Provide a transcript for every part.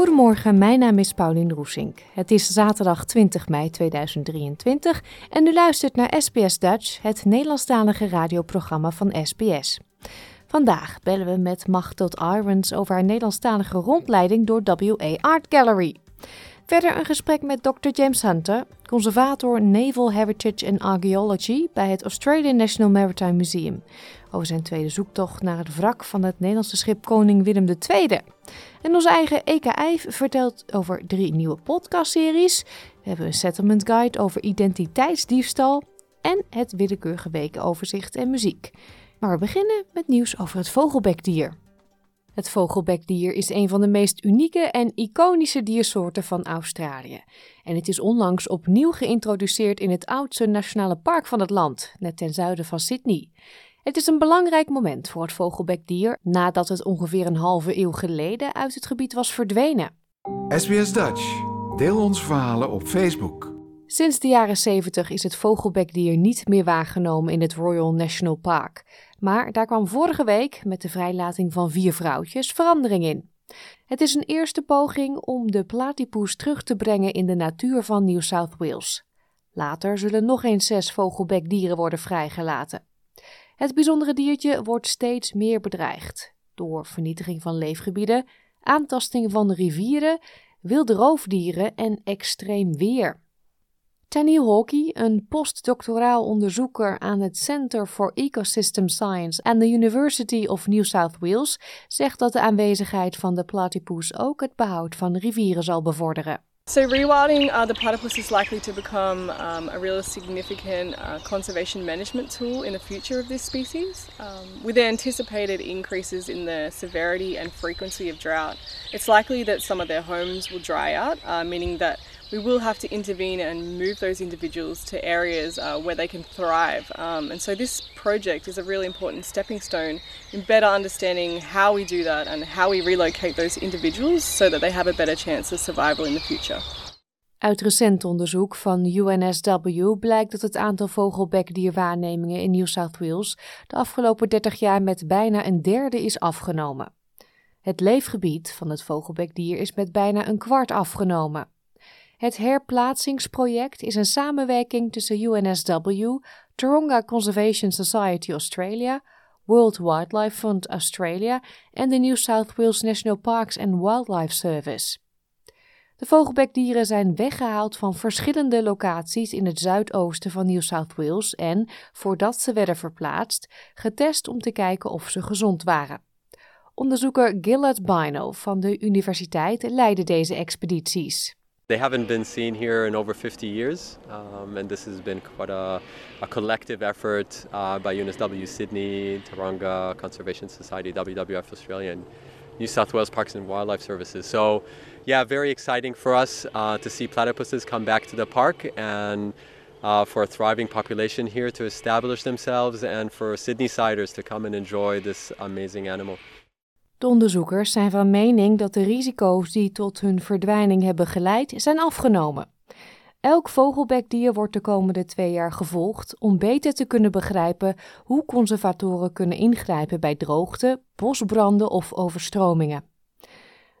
Goedemorgen, mijn naam is Paulien Roesink. Het is zaterdag 20 mei 2023 en u luistert naar SBS Dutch, het Nederlandstalige radioprogramma van SBS. Vandaag bellen we met Machtel Irons over haar Nederlandstalige rondleiding door WA Art Gallery. Verder een gesprek met Dr. James Hunter, conservator Naval Heritage and Archaeology bij het Australian National Maritime Museum, over zijn tweede zoektocht naar het wrak van het Nederlandse schip Koning Willem II. En onze eigen EKI vertelt over drie nieuwe podcastseries. We hebben een settlement guide over identiteitsdiefstal en het willekeurige wekenoverzicht en muziek. Maar we beginnen met nieuws over het vogelbekdier. Het vogelbekdier is een van de meest unieke en iconische diersoorten van Australië. En het is onlangs opnieuw geïntroduceerd in het oudste nationale park van het land, net ten zuiden van Sydney. Het is een belangrijk moment voor het vogelbekdier nadat het ongeveer een halve eeuw geleden uit het gebied was verdwenen. SBS Dutch. Deel onze verhalen op Facebook. Sinds de jaren 70 is het vogelbekdier niet meer waargenomen in het Royal National Park. Maar daar kwam vorige week, met de vrijlating van vier vrouwtjes, verandering in. Het is een eerste poging om de platypus terug te brengen in de natuur van New South Wales. Later zullen nog eens zes vogelbekdieren worden vrijgelaten. Het bijzondere diertje wordt steeds meer bedreigd door vernietiging van leefgebieden, aantasting van rivieren, wilde roofdieren en extreem weer. Tani Hawkey, een postdoctoraal onderzoeker aan het Center for Ecosystem Science aan de University of New South Wales, zegt dat de aanwezigheid van de platypus ook het behoud van rivieren zal bevorderen. So rewilding uh, the platypus is likely to become um, a real significant uh, conservation management tool in the future of this species. Um, with the anticipated increases in the severity and frequency of drought, it's likely that some of their homes will dry out, uh, meaning that we will have to intervene and move those individuals to areas uh, where they can thrive. Um, and so this project is a really important stepping stone in better understanding how we do that and how we relocate those individuals so that they have a better chance of survival in the future. Uit recent onderzoek van UNSW blijkt dat het aantal vogelbekdierwaarnemingen in New South Wales de afgelopen 30 jaar met bijna een derde is afgenomen. Het leefgebied van het vogelbekdier is met bijna een kwart afgenomen. Het herplaatsingsproject is een samenwerking tussen UNSW, Taronga Conservation Society Australia, World Wildlife Fund Australia en de New South Wales National Parks and Wildlife Service. De vogelbekdieren zijn weggehaald van verschillende locaties in het zuidoosten van New South Wales en, voordat ze werden verplaatst, getest om te kijken of ze gezond waren. Onderzoeker Gillard Bino van de universiteit leidde deze expedities. They haven't been seen here in over 50 years, um, and this has been quite a, a collective effort uh, by UNSW Sydney, Taronga Conservation Society, WWF Australia, and New South Wales Parks and Wildlife Services. So, yeah, very exciting for us uh, to see platypuses come back to the park and uh, for a thriving population here to establish themselves and for Sydney-siders to come and enjoy this amazing animal. De onderzoekers zijn van mening dat de risico's die tot hun verdwijning hebben geleid zijn afgenomen. Elk vogelbekdier wordt de komende twee jaar gevolgd om beter te kunnen begrijpen hoe conservatoren kunnen ingrijpen bij droogte, bosbranden of overstromingen.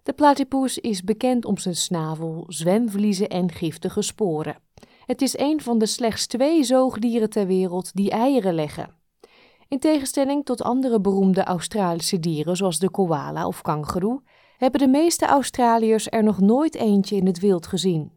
De platypus is bekend om zijn snavel, zwemvliezen en giftige sporen. Het is een van de slechts twee zoogdieren ter wereld die eieren leggen. In tegenstelling tot andere beroemde Australische dieren zoals de koala of kangoeroe, hebben de meeste Australiërs er nog nooit eentje in het wild gezien.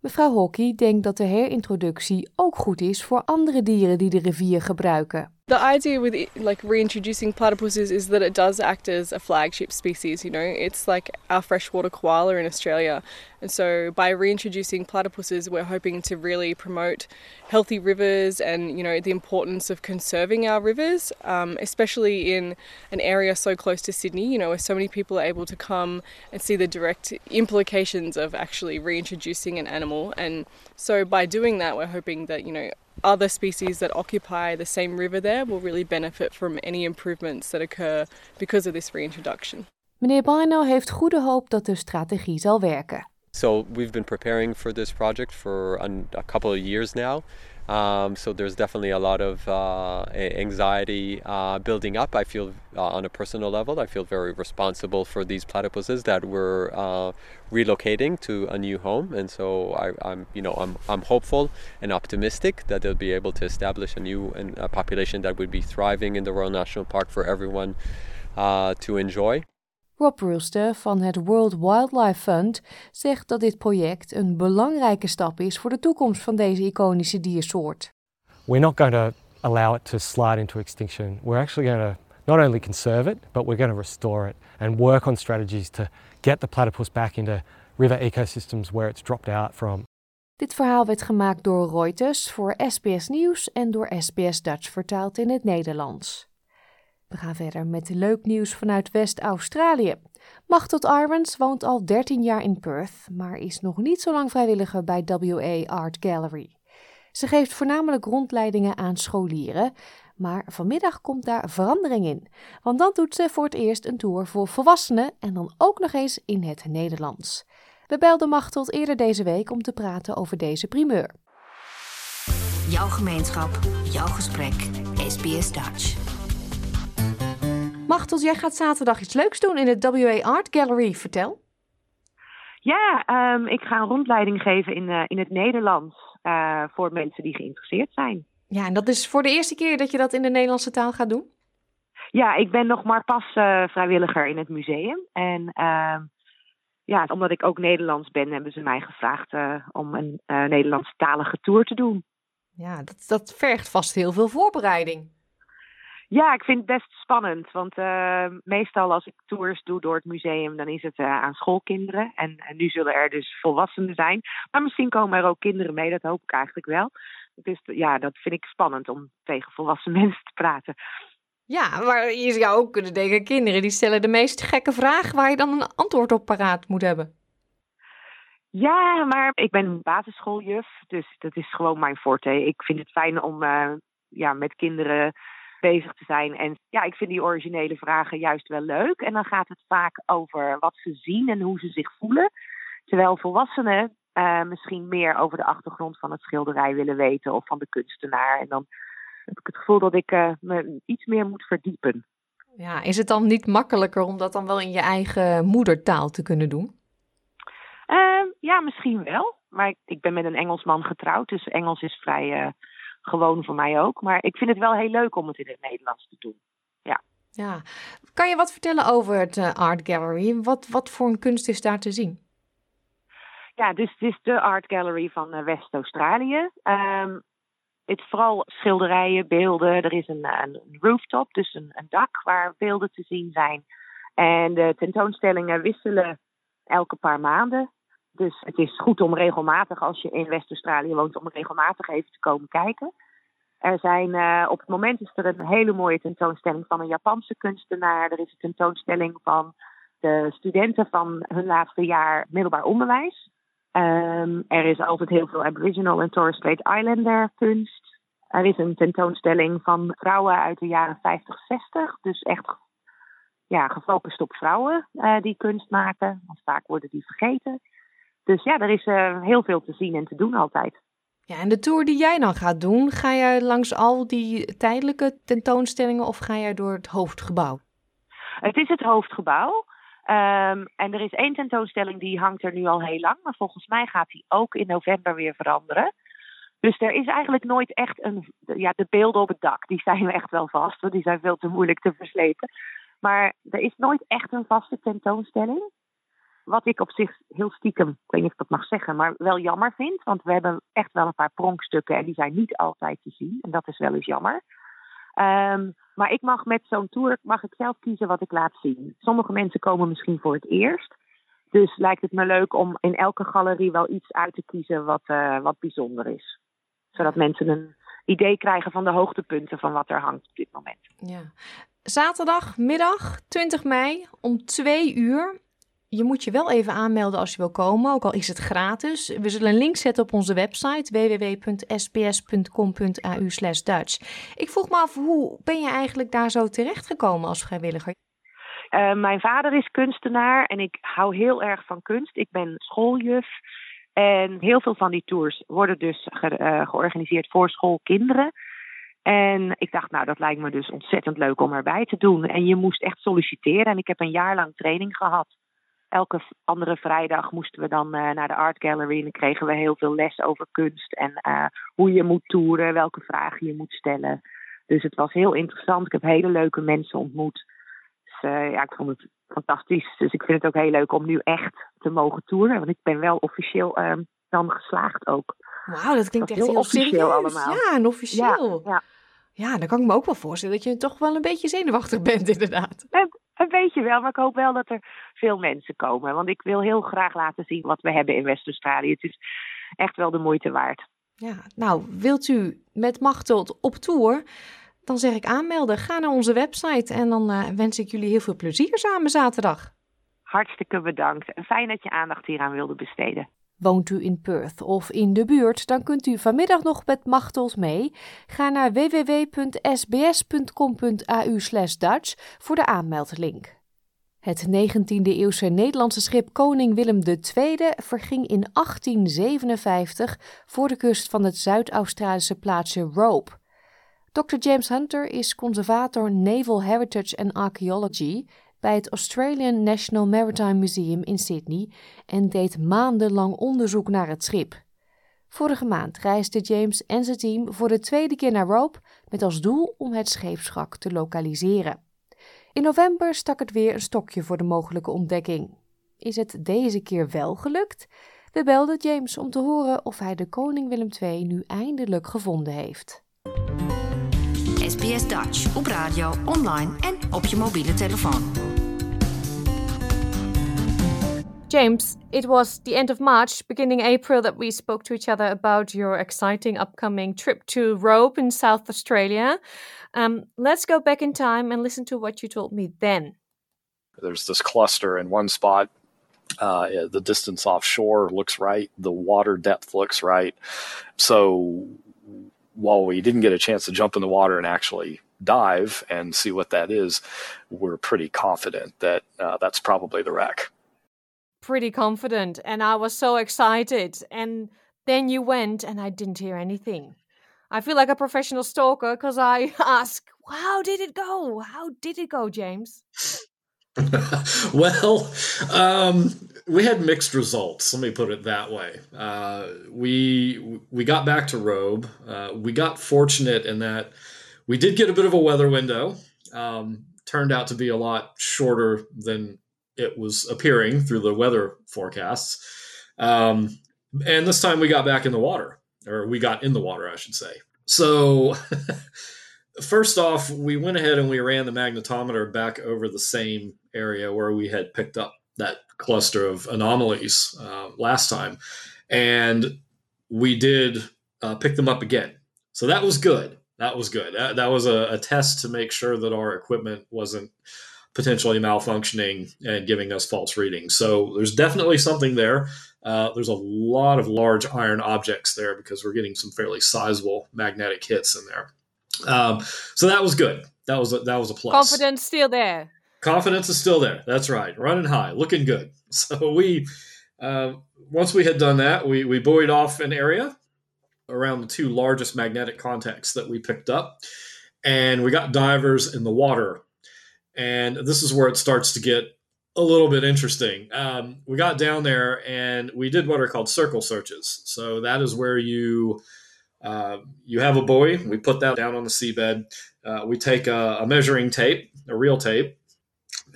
Mevrouw Hockey denkt dat de herintroductie ook goed is voor andere dieren die de rivier gebruiken. The idea with it, like reintroducing platypuses is that it does act as a flagship species. You know, it's like our freshwater koala in Australia, and so by reintroducing platypuses, we're hoping to really promote healthy rivers and you know the importance of conserving our rivers, um, especially in an area so close to Sydney. You know, where so many people are able to come and see the direct implications of actually reintroducing an animal, and so by doing that, we're hoping that you know other species that occupy the same river there will really benefit from any improvements that occur because of this reintroduction. Meneer Bino heeft goede hoop dat de strategie zal werken. So we've been preparing for this project for a couple of years now. Um, so there's definitely a lot of uh, anxiety uh, building up. I feel uh, on a personal level, I feel very responsible for these platypuses that we're uh, relocating to a new home, and so I, am you know, I'm, I'm hopeful and optimistic that they'll be able to establish a new a population that would be thriving in the Royal National Park for everyone uh, to enjoy. Rob Rulster van het World Wildlife Fund zegt dat dit project een belangrijke stap is voor de toekomst van deze iconische diersoort. We're not going to allow it to slide into extinction. We're actually going to not only conserve it, but we're going to restore it and work on strategies to get the platypus back into river ecosystems where it's dropped out from. Dit verhaal werd gemaakt door Reuters voor SBS Nieuws en door SBS Dutch vertaald in het Nederlands. We gaan verder met leuk nieuws vanuit West-Australië. Machtot Irons woont al 13 jaar in Perth, maar is nog niet zo lang vrijwilliger bij WA Art Gallery. Ze geeft voornamelijk rondleidingen aan scholieren, maar vanmiddag komt daar verandering in. Want dan doet ze voor het eerst een tour voor volwassenen en dan ook nog eens in het Nederlands. We belden Machtot eerder deze week om te praten over deze primeur. Jouw gemeenschap, jouw gesprek, SBS Dutch. Machtel, jij gaat zaterdag iets leuks doen in het WA Art Gallery. Vertel. Ja, um, ik ga een rondleiding geven in, uh, in het Nederlands uh, voor mensen die geïnteresseerd zijn. Ja, en dat is voor de eerste keer dat je dat in de Nederlandse taal gaat doen? Ja, ik ben nog maar pas uh, vrijwilliger in het museum. En ehm, ja, omdat ik ook Nederlands ben, hebben ze mij gevraagd om een Nederlandstalige tour te doen. Ja, dat, dat vergt vast heel veel voorbereiding. Ja, ik vind het best spannend. Want uh, meestal als ik tours doe door het museum, dan is het uh, aan schoolkinderen. En, en, nu zullen er dus volwassenen zijn. Maar misschien komen er ook kinderen mee, dat hoop ik eigenlijk wel. Dus ja, dat vind ik spannend om tegen volwassen mensen te praten. Ja, maar je zou ook kunnen denken, kinderen die stellen de meest gekke vraag waar je dan een antwoord op paraat moet hebben. Ja, maar ik ben basisschooljuf, dus dat is gewoon mijn forte. Ik vind het fijn om uh, ja, met kinderen bezig te zijn. En ja, ik vind die originele vragen juist wel leuk. En dan gaat het vaak over wat ze zien en hoe ze zich voelen. Terwijl volwassenen uh, misschien meer over de achtergrond van het schilderij willen weten of van de kunstenaar. En dan heb ik het gevoel dat ik uh, me iets meer moet verdiepen. Ja, is het dan niet makkelijker om dat dan wel in je eigen moedertaal te kunnen doen? Uh, ja, misschien wel. Maar ik, ik, ben met een Engelsman getrouwd, dus Engels is vrij gewoon voor mij ook. Maar ik vind het wel heel leuk om het in het Nederlands te doen. Ja. ja. Kan je wat vertellen over het uh, Art Gallery? Wat, wat voor een kunst is daar te zien? Ja, dus het is de Art Gallery van uh, West-Australië. Um, het is vooral schilderijen, beelden. Er is een, een rooftop, dus een, een, dak waar beelden te zien zijn. En de tentoonstellingen wisselen elke paar maanden. Dus het is goed om regelmatig, als je in West-Australië woont, om regelmatig even te komen kijken. Er zijn, uh, op het moment is er een hele mooie tentoonstelling van een Japanse kunstenaar. Er is een tentoonstelling van de studenten van hun laatste jaar middelbaar onderwijs. Um, er is altijd heel veel Aboriginal en Torres Strait Islander kunst. Er is een tentoonstelling van vrouwen uit de jaren 50, 60. Dus echt ja, gefocust op vrouwen uh, die kunst maken. Want vaak worden die vergeten. Dus ja, er is uh, heel veel te zien en te doen altijd. Ja, en de tour die jij dan gaat doen, ga jij langs al die tijdelijke tentoonstellingen of ga jij door het hoofdgebouw? Het is het hoofdgebouw. Um, en er is één tentoonstelling die hangt er nu al heel lang, maar volgens mij gaat die ook in november weer veranderen. Dus er is eigenlijk nooit echt een. Ja, de beelden op het dak, die zijn echt wel vast, want die zijn veel te moeilijk te verslepen. Maar er is nooit echt een vaste tentoonstelling. Wat ik op zich heel stiekem, ik weet niet of ik dat mag zeggen, maar wel jammer vind. Want we hebben echt wel een paar pronkstukken en die zijn niet altijd te zien. En dat is wel eens jammer. Ehm, maar ik mag met zo'n tour mag ik zelf kiezen wat ik laat zien. Sommige mensen komen misschien voor het eerst. Dus lijkt het me leuk om in elke galerie wel iets uit te kiezen wat, uh, wat bijzonder is. Zodat mensen een idee krijgen van de hoogtepunten van wat er hangt op dit moment. Ja. Zaterdagmiddag 20 mei om 2 uur. Je moet je wel even aanmelden als je wil komen, ook al is het gratis. We zullen een link zetten op onze website www.sps.com.au Dutch. Ik vroeg me af, hoe ben je eigenlijk daar zo terecht gekomen als vrijwilliger? Uh, mijn vader is kunstenaar en ik hou heel erg van kunst. Ik ben schooljuf. En heel veel van die tours worden dus ge uh, georganiseerd voor schoolkinderen. En ik dacht, nou, dat lijkt me dus ontzettend leuk om erbij te doen. En je moest echt solliciteren. En ik heb een jaar lang training gehad. Elke andere vrijdag moesten we dan uh, naar de art gallery. En dan kregen we heel veel les over kunst. En uh, hoe je moet toeren, welke vragen je moet stellen. Dus het was heel interessant. Ik heb hele leuke mensen ontmoet. Dus uh, ja, ik vond het fantastisch. Dus ik vind het ook heel leuk om nu echt te mogen toeren. Want ik ben wel officieel um, dan geslaagd ook. Wauw, dat klinkt dat echt heel, officieel allemaal. Ja, en officieel. Ja, ja. ja, dan kan ik me ook wel voorstellen dat je toch wel een beetje zenuwachtig bent, inderdaad. Een, beetje wel, maar ik hoop wel dat er veel mensen komen. Want ik wil heel graag laten zien wat we hebben in West-Australië. Het is echt wel de moeite waard. Ja, nou, wilt u met Machteld op tour? Dan zeg ik aanmelden. Ga naar onze website en dan uh, wens ik jullie heel veel plezier samen zaterdag. Hartstikke bedankt. En fijn dat je aandacht hieraan wilde besteden. Woont u in Perth of in de buurt, dan kunt u vanmiddag nog met Machteld mee. Ga naar www.sbs.com.au Dutch voor de aanmeldlink. Het 19e-eeuwse Nederlandse schip Koning Willem II verging in 1857 voor de kust van het Zuid-Australische plaatsje Rope. Dr. James Hunter is conservator Naval Heritage and Archaeology bij het Australian National Maritime Museum in Sydney en deed maandenlang onderzoek naar het schip. Vorige maand reisde James en zijn team voor de tweede keer naar Rope met als doel om het scheepswrak te lokaliseren. In november stak het weer een stokje voor de mogelijke ontdekking. Is het deze keer wel gelukt? We belden James om te horen of hij de Koning Willem II nu eindelijk gevonden heeft. SBS Dutch op radio, online en op je mobiele telefoon. James, it was the end of March, beginning April, that we spoke to each other about your exciting upcoming trip to Rope in South Australia. Um, let's go back in time and listen to what you told me then. There's this cluster in one spot. Uh, the distance offshore looks right. The water depth looks right. So while we didn't get a chance to jump in the water and actually dive and see what that is, we're pretty confident that uh, that's probably the wreck. Pretty confident, and I was so excited. And then you went, and I didn't hear anything. I feel like a professional stalker because I ask, How did it go? How did it go, James? well, um, we had mixed results. Let me put it that way. Uh, we we got back to Robe. Uh, we got fortunate in that we did get a bit of a weather window. Um, turned out to be a lot shorter than it was appearing through the weather forecasts. Um, and this time we got back in the water, or we got in the water, I should say. So. First off, we went ahead and we ran the magnetometer back over the same area where we had picked up that cluster of anomalies uh, last time. And we did uh, pick them up again. So that was good. That was good. That, that was a, a, test to make sure that our equipment wasn't potentially malfunctioning and giving us false readings. So there's definitely something there. Uh, there's a lot of large iron objects there because we're getting some fairly sizable magnetic hits in there. Um, so that was good. That was a, that was a plus. Confidence still there. Confidence is still there. That's right. Running high, looking good. So we, uh, once we had done that, we we buoyed off an area around the two largest magnetic contacts that we picked up, and we got divers in the water. And this is where it starts to get a little bit interesting. Um, we got down there and we did what are called circle searches. So that is where you uh, you have a buoy. We put that down on the seabed. Uh, we take a, a, measuring tape, a real tape,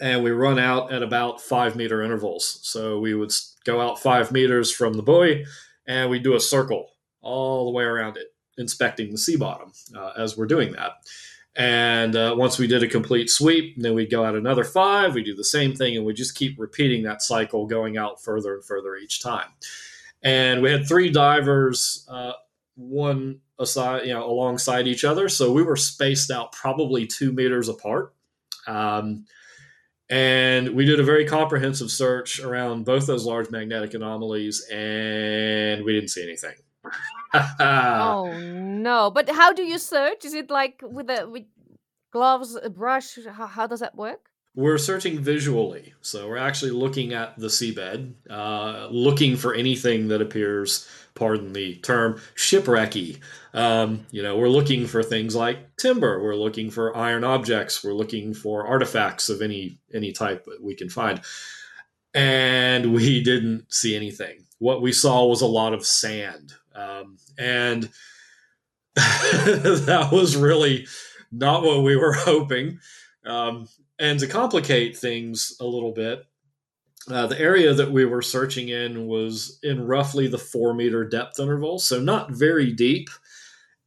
and we run out at about five meter intervals. So we would go out five meters from the buoy, and we do a circle all the way around it, inspecting the sea bottom uh, as we're doing that. And uh, once we did a complete sweep, then we'd go out another five. We do the same thing, and we just keep repeating that cycle, going out further and further each time. And we had three divers, uh, one aside, you know, alongside each other. So we were spaced out probably two meters apart. Um, and we did a very comprehensive search around both those large magnetic anomalies, and we didn't see anything. oh no! But how do you search? Is it like with a with gloves, a brush? How, how does that work? We're searching visually, so we're actually looking at the seabed, uh, looking for anything that appears, pardon the term, shipwrecky. Um, you know, we're looking for things like timber. We're looking for iron objects. We're looking for artifacts of any any type that we can find, and we didn't see anything. What we saw was a lot of sand, um, and that was really not what we were hoping. Um, and to complicate things a little bit, uh, the area that we were searching in was in roughly the four meter depth interval, so not very deep.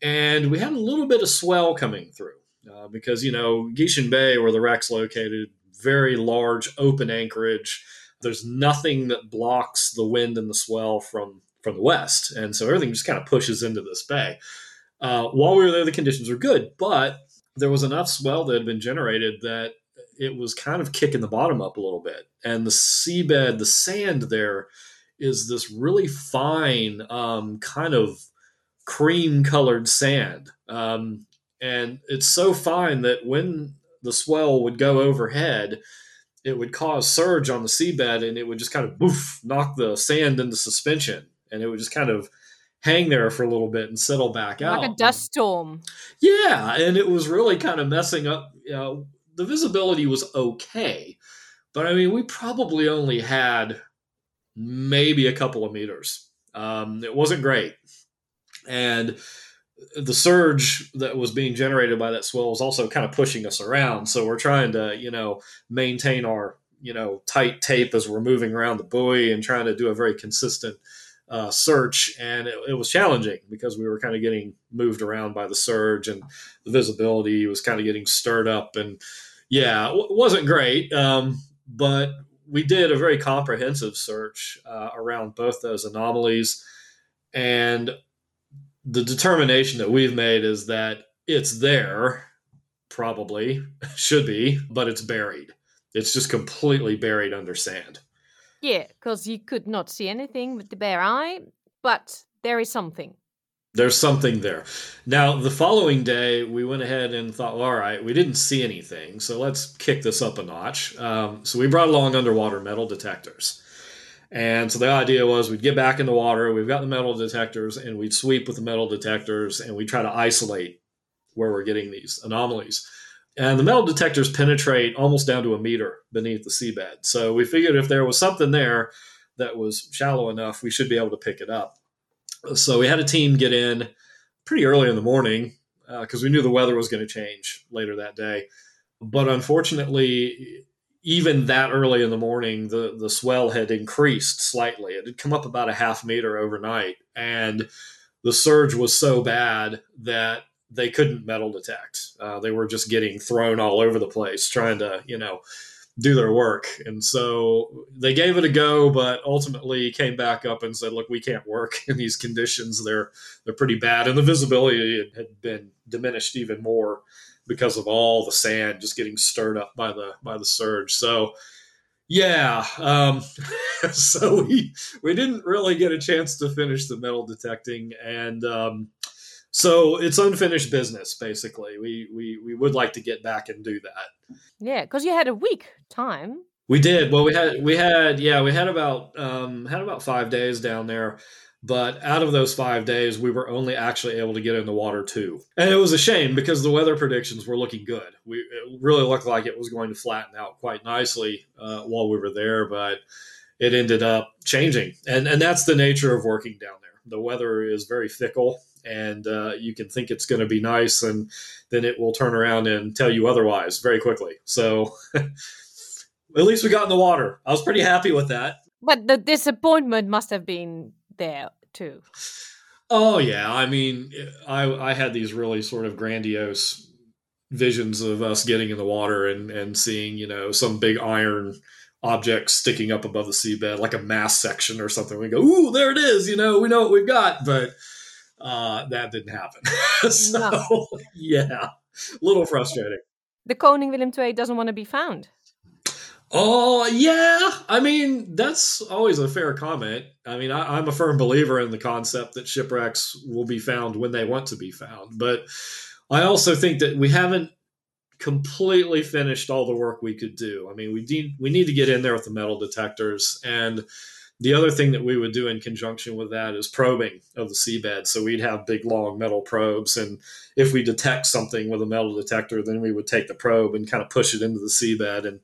And we had a little bit of swell coming through uh, because, you know, Gishin Bay, where the wreck's located, very large open anchorage. There's nothing that blocks the wind and the swell from from the west, and so everything just kind of pushes into this bay. Uh, while we were there, the conditions were good, but there was enough swell that had been generated that it was kind of kicking the bottom up a little bit. And the seabed, the sand there is this really fine, um, kind of cream colored sand. Um, and it's so fine that when the swell would go overhead, it would cause surge on the seabed and it would just kind of boof, knock the sand into suspension. And it would just kind of hang there for a little bit and settle back like out. Like a dust storm. Yeah. And it was really kind of messing up, you know, the visibility was okay, but I mean, we probably only had maybe a couple of meters. Um, it wasn't great, and the surge that was being generated by that swell was also kind of pushing us around. So we're trying to, you know, maintain our, you know, tight tape as we're moving around the buoy and trying to do a very consistent uh, search, and it, it, was challenging because we were kind of getting moved around by the surge, and the visibility was kind of getting stirred up, and yeah, it wasn't great, um, but we did a very comprehensive search uh, around both those anomalies, and the determination that we've made is that it's there, probably should be, but it's buried. It's just completely buried under sand. Yeah, because you could not see anything with the bare eye, but there is something there's something there. Now, the following day, we went ahead and thought, well, all right, we didn't see anything, so let's kick this up a notch. Um, so we brought along underwater metal detectors. And so the idea was we'd get back in the water, we've got the metal detectors, and we'd sweep with the metal detectors and we try to isolate where we're getting these anomalies. And the metal detectors penetrate almost down to a meter beneath the seabed. So we figured if there was something there that was shallow enough, we should be able to pick it up. So we had a team get in pretty early in the morning because uh, we knew the weather was going to change later that day. But unfortunately, even that early in the morning, the, the swell had increased slightly. It had come up about a half meter overnight. And the surge was so bad that they couldn't metal detect. Uh, they were just getting thrown all over the place trying to, you know, do their work. And so they gave it a go, but ultimately came back up and said, "Look, we can't work in these conditions. They're they're pretty bad, and the visibility had been diminished even more because of all the sand just getting stirred up by the by the surge." So. Yeah, um, so we we didn't really get a chance to finish the metal detecting, and um, so it's unfinished business basically. We we we would like to get back and do that. Yeah because you had a week time. We did. Well we had we had yeah we had about um had about five days down there but out of those five days we were only actually able to get in the water two. And it was a shame because the weather predictions were looking good. We it really looked like it was going to flatten out quite nicely uh, while we were there but it ended up changing. And and that's the nature of working down there. The weather is very fickle and uh, you can think it's going to be nice and then it will turn around and tell you otherwise very quickly. So at least we got in the water. I was pretty happy with that. But the disappointment must have been there too. Oh yeah. I mean i i had these really sort of grandiose visions of us getting in the water and and seeing you know some big iron object sticking up above the seabed like a mass section or something. We go, ooh, there it is. You know, we know what we've got, but uh, that didn't happen. so No. yeah, a little frustrating. The Koning Willem II doesn't want to be found. Oh yeah, I mean that's always a fair comment. I mean, I, I'm a firm believer in the concept that shipwrecks will be found when they want to be found, but I also think that we haven't completely finished all the work we could do. I mean, we need we need to get in there with the metal detectors, and the other thing that we would do in conjunction with that is probing of the seabed. So we'd have big long metal probes, and if we detect something with a metal detector, then we would take the probe and kind of push it into the seabed and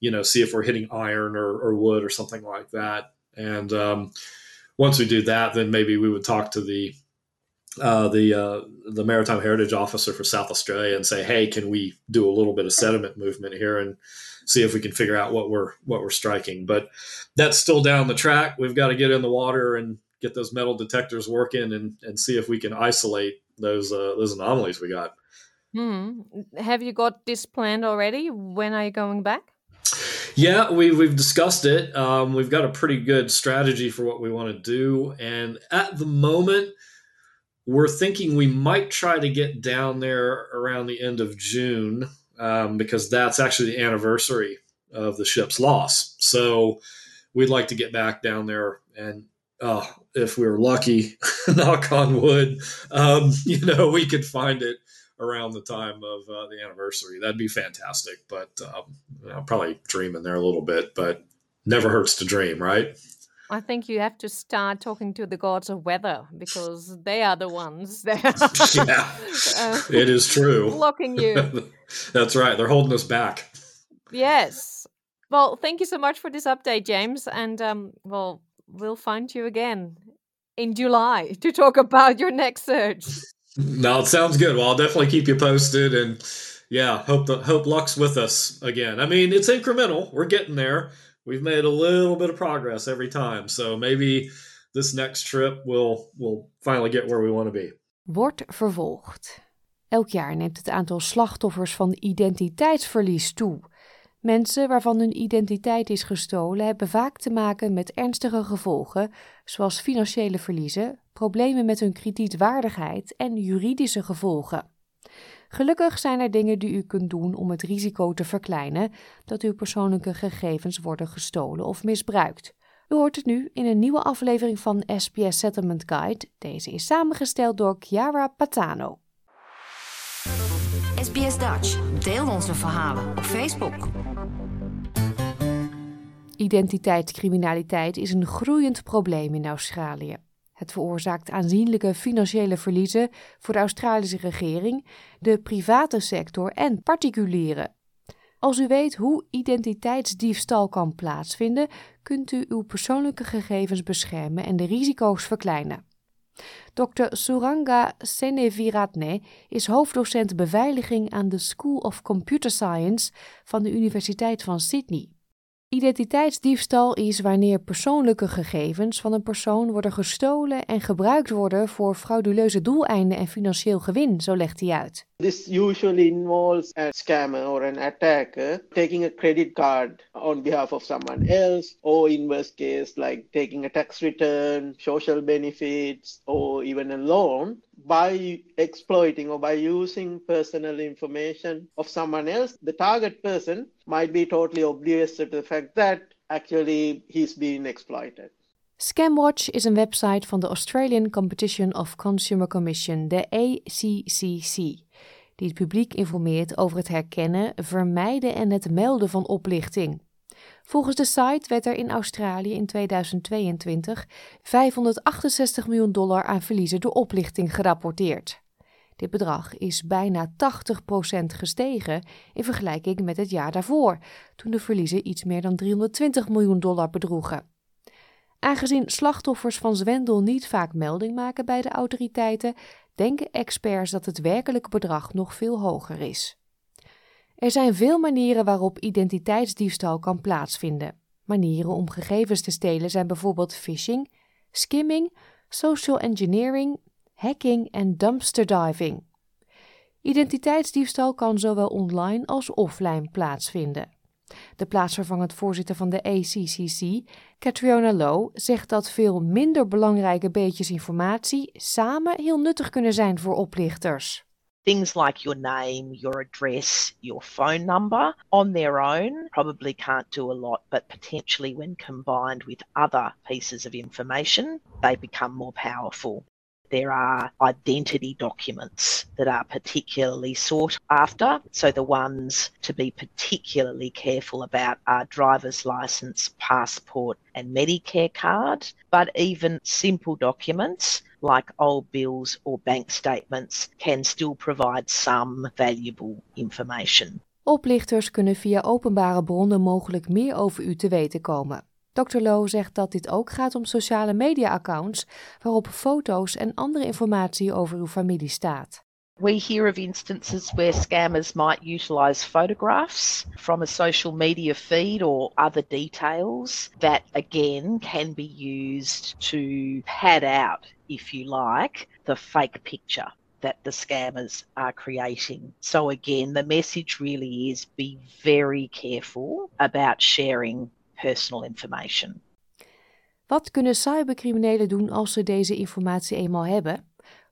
you know see if we're hitting iron or, or wood or something like that. And um, once we do that, then maybe we would talk to the uh, the uh, the maritime heritage officer for South Australia and say, hey, can we do a little bit of sediment movement here and see if we can figure out what we're what we're striking? But that's still down the track. We've got to get in the water and get those metal detectors working and, and see if we can isolate those uh, those anomalies we got. Hmm. Have you got this planned already? When are you going back? Yeah, we, we've discussed it. Um, we've got a pretty good strategy for what we want to do. And at the moment, we're thinking we might try to get down there around the end of June um, because that's actually the anniversary of the ship's loss. So we'd like to get back down there and uh, if we were lucky, knock on wood, um, you know, we could find it around the time of uh, the anniversary. That'd be fantastic. But um, know, probably dreaming there a little bit, but never hurts to dream, right? I think you have to start talking to the gods of weather because they are the ones that yeah, uh, it is true. blocking you. That's right. They're holding us back. Yes. Well, thank you so much for this update, James. And um, well, we'll find you again in July to talk about your next search. No, it sounds good. Well, I'll definitely keep you posted, and yeah, hope the hope luck's with us again. I mean, it's incremental. We're getting there. We've made a little bit of progress every time, so maybe this next trip will will finally get where we want to be. Wordt vervolgd. Elk jaar neemt het aantal slachtoffers van identiteitsverlies toe. Mensen waarvan hun identiteit is gestolen hebben vaak te maken met ernstige gevolgen, zoals financiële verliezen, problemen met hun kredietwaardigheid en juridische gevolgen. Gelukkig zijn er dingen die u kunt doen om het risico te verkleinen dat uw persoonlijke gegevens worden gestolen of misbruikt. U hoort het nu in een nieuwe aflevering van SPS Settlement Guide. Deze is samengesteld door Chiara Patano. SBS Dutch. Deel onze verhalen op Facebook. Identiteitscriminaliteit is een groeiend probleem in Australië. Het veroorzaakt aanzienlijke financiële verliezen voor de Australische regering, de private sector en particulieren. Als u weet hoe identiteitsdiefstal kan plaatsvinden, kunt u uw persoonlijke gegevens beschermen en de risico's verkleinen. Dr. Suranga Seneviratne is hoofddocent beveiliging aan de School of Computer Science van de Universiteit van Sydney. Identiteitsdiefstal is wanneer persoonlijke gegevens van een persoon worden gestolen en gebruikt worden voor frauduleuze doeleinden en financieel gewin, zo legt hij uit. This usually involves a scammer or an attacker taking a credit card on behalf of someone else, or in worst case, like taking a tax return, social benefits, or even a loan by exploiting or by using personal information of someone else. The target person might be totally oblivious to the fact that actually he's being exploited. Scamwatch is een website van de Australian Competition of Consumer Commission, de ACCC, die het publiek informeert over het herkennen, vermijden en het melden van oplichting. Volgens de site werd er in Australië in 2022 568 miljoen dollar aan verliezen door oplichting gerapporteerd. Dit bedrag is bijna 80% gestegen in vergelijking met het jaar daarvoor, toen de verliezen iets meer dan 320 miljoen dollar bedroegen. Aangezien slachtoffers van zwendel niet vaak melding maken bij de autoriteiten, denken experts dat het werkelijke bedrag nog veel hoger is. Er zijn veel manieren waarop identiteitsdiefstal kan plaatsvinden. Manieren om gegevens te stelen zijn bijvoorbeeld phishing, skimming, social engineering, hacking en dumpster diving. Identiteitsdiefstal kan zowel online als offline plaatsvinden. De plaatsvervangend voorzitter van de ACCC, Catriona Lowe, zegt dat veel minder belangrijke beetjes informatie samen heel nuttig kunnen zijn voor oplichters. Things like your name, your address, your phone number on their own probably can't do a lot, but potentially when combined with other pieces of information, they become more powerful. There are identity documents that are particularly sought after. So, the ones to be particularly careful about are driver's license, passport, and Medicare card. But even simple documents like old bills or bank statements can still provide some valuable information. Oplichters kunnen via openbare bronnen mogelijk meer over u te weten komen. Dr. Low zegt dat dit ook gaat om sociale media-accounts waarop foto's en andere informatie over uw familie staat. We hear of instances where scammers might utilize photographs from a social media feed or other details that again can be used to pad out, if you like, the fake picture that the scammers are creating. So, again, the message really is be very careful about sharing personal information. Wat kunnen cybercriminelen doen als ze deze informatie eenmaal hebben?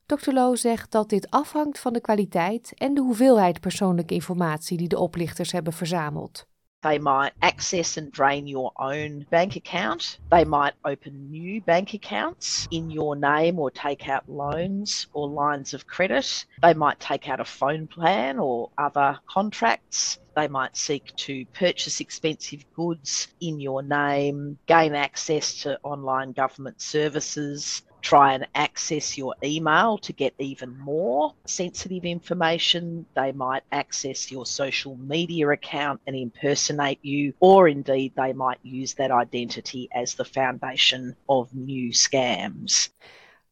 Dr. Low zegt dat dit afhangt van de kwaliteit en de hoeveelheid persoonlijke informatie die de oplichters hebben verzameld. They might access and drain your own bank account. They might open new bank accounts in your name or take out loans or lines of credit. They might take out a phone plan or other contracts. They might seek to purchase expensive goods in your name, gain access to online government services, try and access your email to get even more sensitive information. They might access your social media account and impersonate you, or indeed, they might use that identity as the foundation of new scams.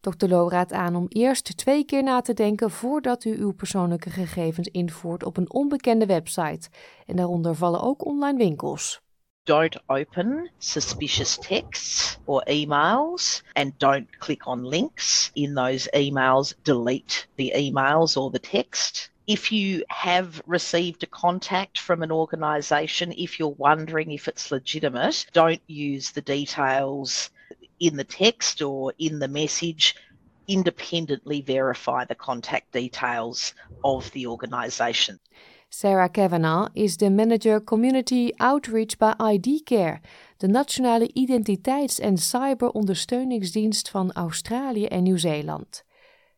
Dr. Low raadt aan om eerst twee keer na te denken voordat u uw persoonlijke gegevens invoert op een onbekende website. En daaronder vallen ook online winkels. Don't open suspicious texts or emails and don't click on links in those emails. Delete the emails or the text. If you have received a contact from an organisation, if you're wondering if it's legitimate, don't use the details in the text or in the message. Independently verify the contact details of the organisation. Sarah Kavanagh is de manager Community Outreach bij ID Care, de nationale identiteits- en cyberondersteuningsdienst van Australië en Nieuw-Zeeland.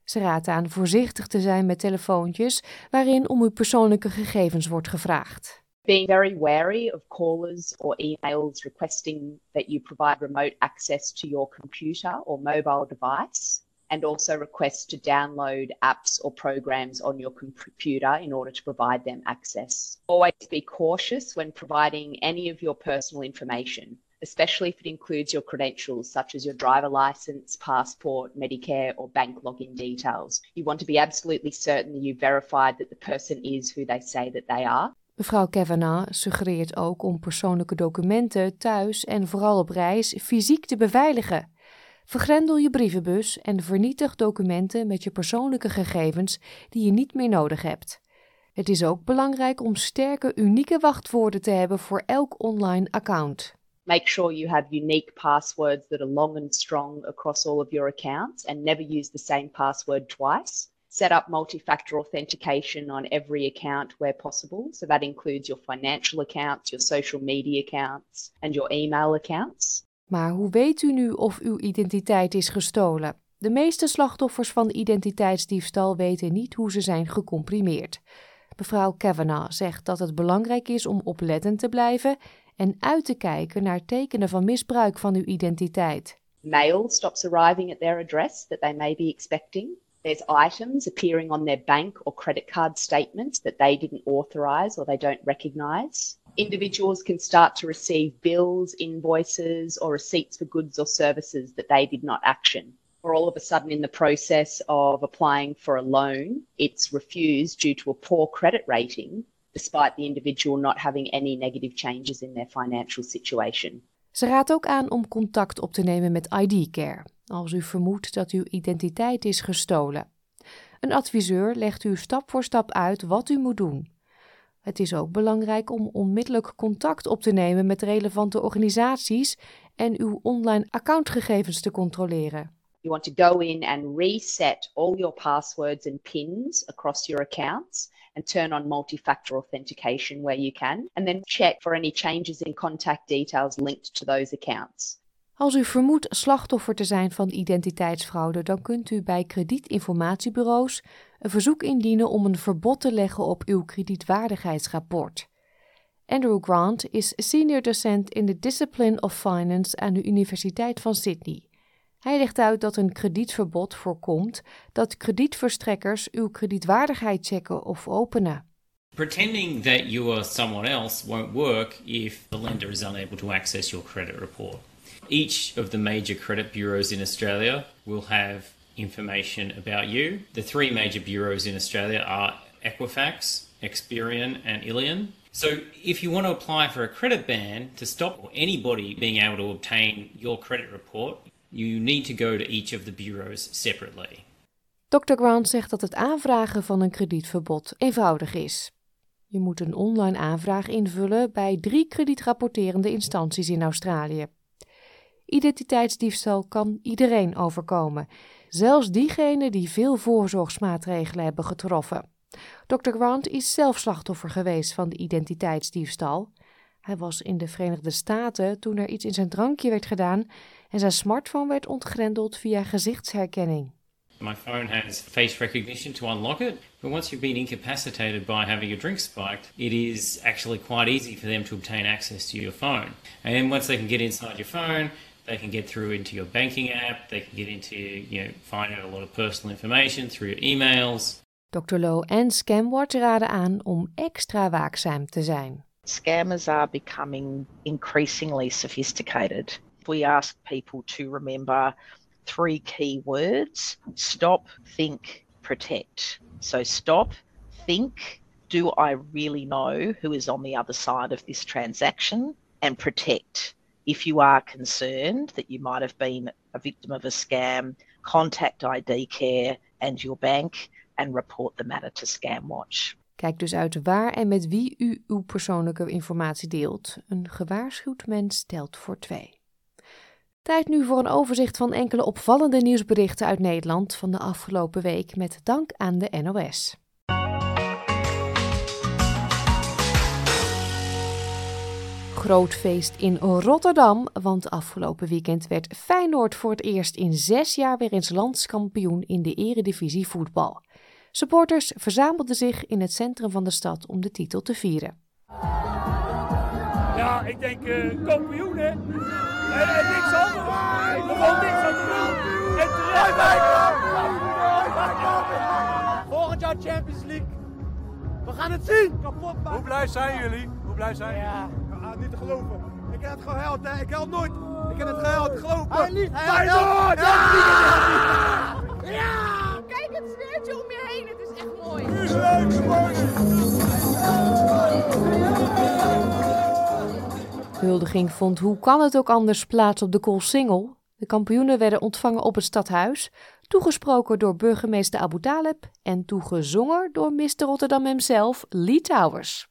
Ze raadt aan voorzichtig te zijn met telefoontjes waarin om uw persoonlijke gegevens wordt gevraagd. Being very wary of callers or emails requesting that you provide remote access to your computer or mobile device. And also request to download apps or programs on your computer in order to provide them access. Always be cautious when providing any of your personal information, especially if it includes your credentials such as your driver license, passport, Medicare, or bank login details. You want to be absolutely certain that you've verified that the person is who they say that they are. Mevrouw Kavanagh suggereert ook om persoonlijke documenten thuis en vooral op reis fysiek te beveiligen. Vergrendel je brievenbus en vernietig documenten met je persoonlijke gegevens die je niet meer nodig hebt. Het is ook belangrijk om sterke, unieke wachtwoorden te hebben voor elk online account. Make sure you have unique passwords that are long and strong across all of your accounts and never use the same password twice. Set up multi factor authentication on every account where possible. So that includes your financial accounts, your social media accounts, and your email accounts. Maar hoe weet u nu of uw identiteit is gestolen? De meeste slachtoffers van identiteitsdiefstal weten niet hoe ze zijn gecomprimeerd. Mevrouw Kavanagh zegt dat het belangrijk is om oplettend te blijven en uit te kijken naar tekenen van misbruik van uw identiteit. Mail stops arriving at their address that they may be expecting. There's items appearing on their bank or credit card statements that they didn't authorize or they don't recognize. Individuals can start to receive bills, invoices, or receipts for goods or services that they did not action. Or all of a sudden, in the process of applying for a loan, it's refused due to a poor credit rating, despite the individual not having any negative changes in their financial situation. Ze raadt ook aan om contact op te nemen met ID Care als u vermoedt dat uw identiteit is gestolen. Een adviseur legt u stap voor stap uit wat u moet doen. Het is ook belangrijk om onmiddellijk contact op te nemen met relevante organisaties en uw online accountgegevens te controleren. You want to go in and reset all your passwords and pins across your accounts and turn on multi-factor authentication where you can and then check for any changes in contact details linked to those accounts. Als u vermoedt slachtoffer te zijn van identiteitsfraude, dan kunt u bij kredietinformatiebureaus een verzoek indienen om een verbod te leggen op uw kredietwaardigheidsrapport. Andrew Grant is senior docent in de Discipline of Finance aan de Universiteit van Sydney. Hij legt uit dat een kredietverbod voorkomt dat kredietverstrekkers uw kredietwaardigheid checken of openen. Pretending that you are someone else won't work if the lender is unable to access your credit report. Each of the major credit bureaus in Australia will have information about you. The three major bureaus in Australia are Equifax, Experian, and Ilion. So, if you want to apply for a credit ban to stop anybody being able to obtain your credit report, you need to go to each of the bureaus separately. Dr. Grant zegt dat het aanvragen van een kredietverbod eenvoudig is. Je moet een online aanvraag invullen bij drie kredietrapporterende instanties in Australië. Identiteitsdiefstal kan iedereen overkomen, zelfs diegenen die veel voorzorgsmaatregelen hebben getroffen. Dr. Grant is zelf slachtoffer geweest van de identiteitsdiefstal. Hij was in de Verenigde Staten toen er iets in zijn drankje werd gedaan en zijn smartphone werd ontgrendeld via gezichtsherkenning. My phone has face recognition to unlock it, but once you've been incapacitated by having your drink spiked, it is actually quite easy for them to obtain access to your phone. And once they can get inside your phone, they can get through into your banking app, they can get into, you know, find out a lot of personal information through your emails. Dr. Low en Scamwatch raden aan om extra waakzaam te zijn. Scammers are becoming increasingly sophisticated. We ask people to remember three key words stop, think, protect. So, stop, think, do I really know who is on the other side of this transaction? And protect. If you are concerned that you might have been a victim of a scam, contact ID Care and your bank and report the matter to Scamwatch. Kijk dus uit waar en met wie u uw persoonlijke informatie deelt. Een gewaarschuwd mens telt voor twee. Tijd nu voor een overzicht van enkele opvallende nieuwsberichten uit Nederland van de afgelopen week met dank aan de NOS. Groot feest in Rotterdam, want afgelopen weekend werd Feyenoord voor het eerst in zes jaar weer eens landskampioen in de eredivisie voetbal. Supporters verzamelden zich in het centrum van de stad om de titel te vieren. Ja, ik denk uh, kampioen hè. En, en niks anders. Gewoon niks aan te doen. En terecht. Volgend jaar Champions League. We gaan het zien. Kapot. Hoe blij zijn jullie? Hoe blij zijn jullie? Ja, niet te geloven. Ik heb het gehuild hè. Ik huil nooit. Ik heb het gehuild. Geloof me. Hij lief. Hij Feyenoord! Ja! Ja! Kijk het sfeertje om je heen, het is echt mooi. Nu is leuk De huldiging vond hoe kan het ook anders plaats op de Koolsingel. De kampioenen werden ontvangen op het stadhuis, toegesproken door burgemeester Abu Taleb en toegezongen door Mr. Rotterdam hemzelf, Lee Towers.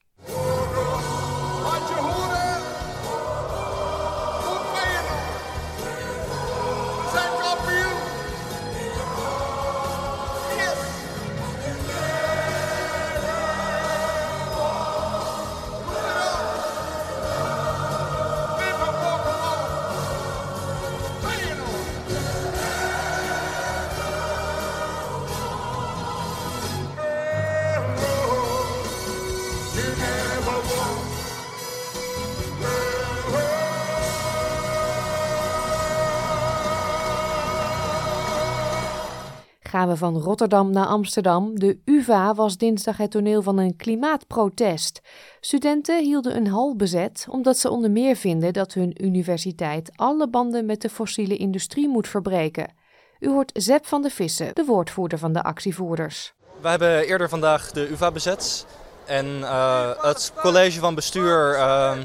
Van Rotterdam naar Amsterdam. De UVA was dinsdag het toneel van een klimaatprotest. Studenten hielden een hal bezet omdat ze onder meer vinden dat hun universiteit alle banden met de fossiele industrie moet verbreken. U hoort Zep van de Vissen, de woordvoerder van de actievoerders. We hebben eerder vandaag de UvA bezet en uh, het college van bestuur uh,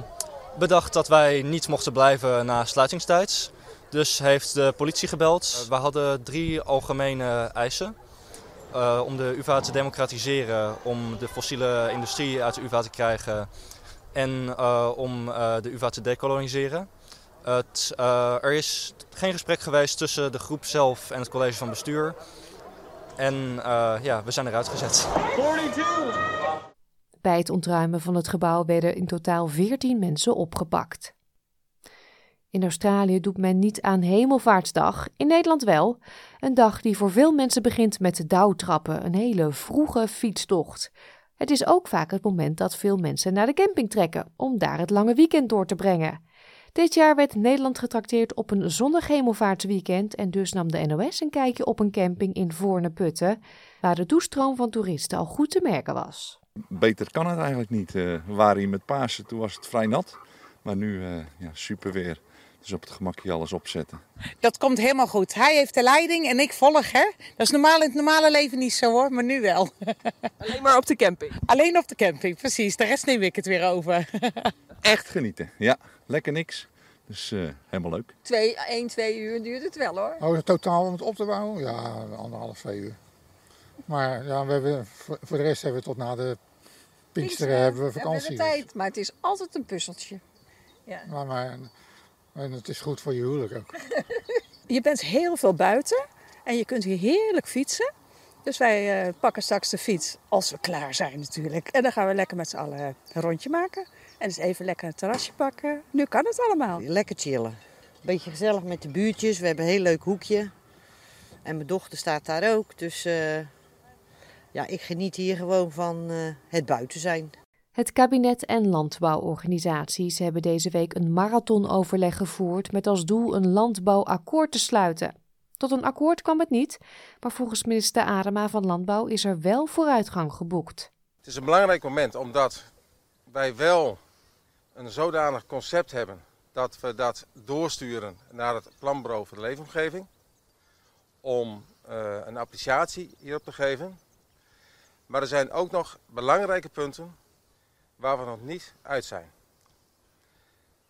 bedacht dat wij niet mochten blijven na sluitingstijd. Dus heeft de politie gebeld. We hadden drie algemene eisen. uh, om de UvA te democratiseren, om de fossiele industrie uit de UvA te krijgen en uh, om de UvA te decoloniseren. Het, er is geen gesprek geweest tussen de groep zelf en het college van bestuur. En ja, we zijn eruit gezet. 42. Bij het ontruimen van het gebouw werden in totaal 14 mensen opgepakt. In Australië doet men niet aan Hemelvaartsdag, in Nederland wel. Een dag die voor veel mensen begint met dauwtrappen, een hele vroege fietstocht. Het is ook vaak het moment dat veel mensen naar de camping trekken om daar het lange weekend door te brengen. Dit jaar werd Nederland getrakteerd op een zonnig hemelvaartsweekend en dus nam de NOS een kijkje op een camping in Voorne-Putten, waar de toestroom van toeristen al goed te merken was. Beter kan het eigenlijk niet. Eh, we waren hier met Pasen, toen was het vrij nat, maar nu uh, ja, super weer. Dus op het gemakje alles opzetten. Dat komt helemaal goed. Hij heeft de leiding en ik volg, hè? Dat is normaal in het normale leven niet zo hoor, maar nu wel. Alleen maar op de camping? Alleen op de camping, precies. De rest neem ik het weer over. Echt genieten, ja. Lekker niks. Dus uh, helemaal leuk. Twee, één, twee uur duurt het wel hoor. Oh, totaal om het op te bouwen? Ja, anderhalf, twee uur. Maar ja, we hebben, voor de rest hebben we tot na de Pinksteren hebben we vakantie. Hebben we de tijd, maar het is altijd een puzzeltje. Ja. Maar, maar en het is goed voor je huwelijk ook. je bent heel veel buiten en je kunt hier heerlijk fietsen. Dus wij uh, pakken straks de fiets als we klaar zijn natuurlijk. En dan gaan we lekker met z'n allen een rondje maken. En dus even lekker een terrasje pakken. Nu kan het allemaal. Lekker chillen. Beetje gezellig met de buurtjes. We hebben een heel leuk hoekje. En mijn dochter staat daar ook. Dus uh, ja, ik geniet hier gewoon van uh, het buiten zijn. Het kabinet en landbouworganisaties hebben deze week een marathonoverleg gevoerd met als doel een landbouwakkoord te sluiten. Tot een akkoord kwam het niet, maar volgens minister Adema van Landbouw is er wel vooruitgang geboekt. Het is een belangrijk moment omdat wij wel een zodanig concept hebben dat we dat doorsturen naar het planbureau voor de leefomgeving om uh, een appreciatie hierop te geven. Maar er zijn ook nog belangrijke punten waar we nog niet uit zijn.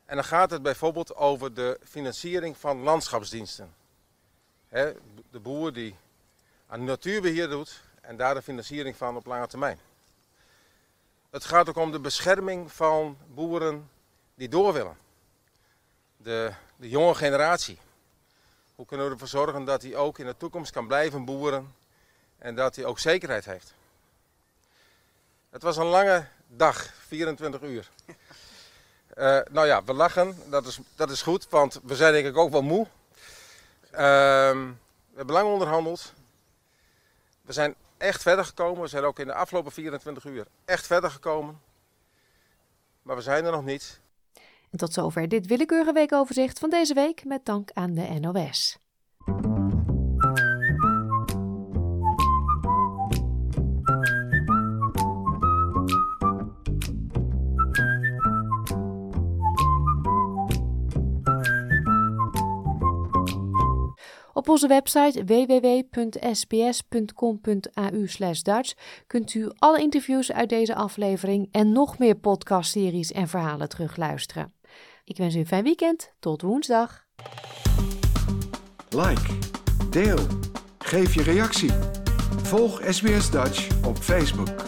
En dan gaat het bijvoorbeeld over de financiering van landschapsdiensten. de boer die aan natuurbeheer doet en daar de financiering van op lange termijn. Het gaat ook om de bescherming van boeren die door willen. De, de jonge generatie. Hoe kunnen we ervoor zorgen dat hij ook in de toekomst kan blijven boeren en dat hij ook zekerheid heeft. Het was een lange dag, 24 uur. Uh, nou ja, we lachen, dat is, dat is goed, want we zijn denk ik ook wel moe. Uh, we hebben lang onderhandeld. We zijn echt verder gekomen. We zijn ook in de afgelopen 24 uur echt verder gekomen. Maar we zijn er nog niet. En tot zover dit willekeurige weekoverzicht van deze week met dank aan de NOS. Op onze website www.sbs.com.au/dutch kunt u alle interviews uit deze aflevering en nog meer podcastseries en verhalen terugluisteren. Ik wens u een fijn weekend. Tot woensdag. Like, deel, geef je reactie. Volg SBS Dutch op Facebook.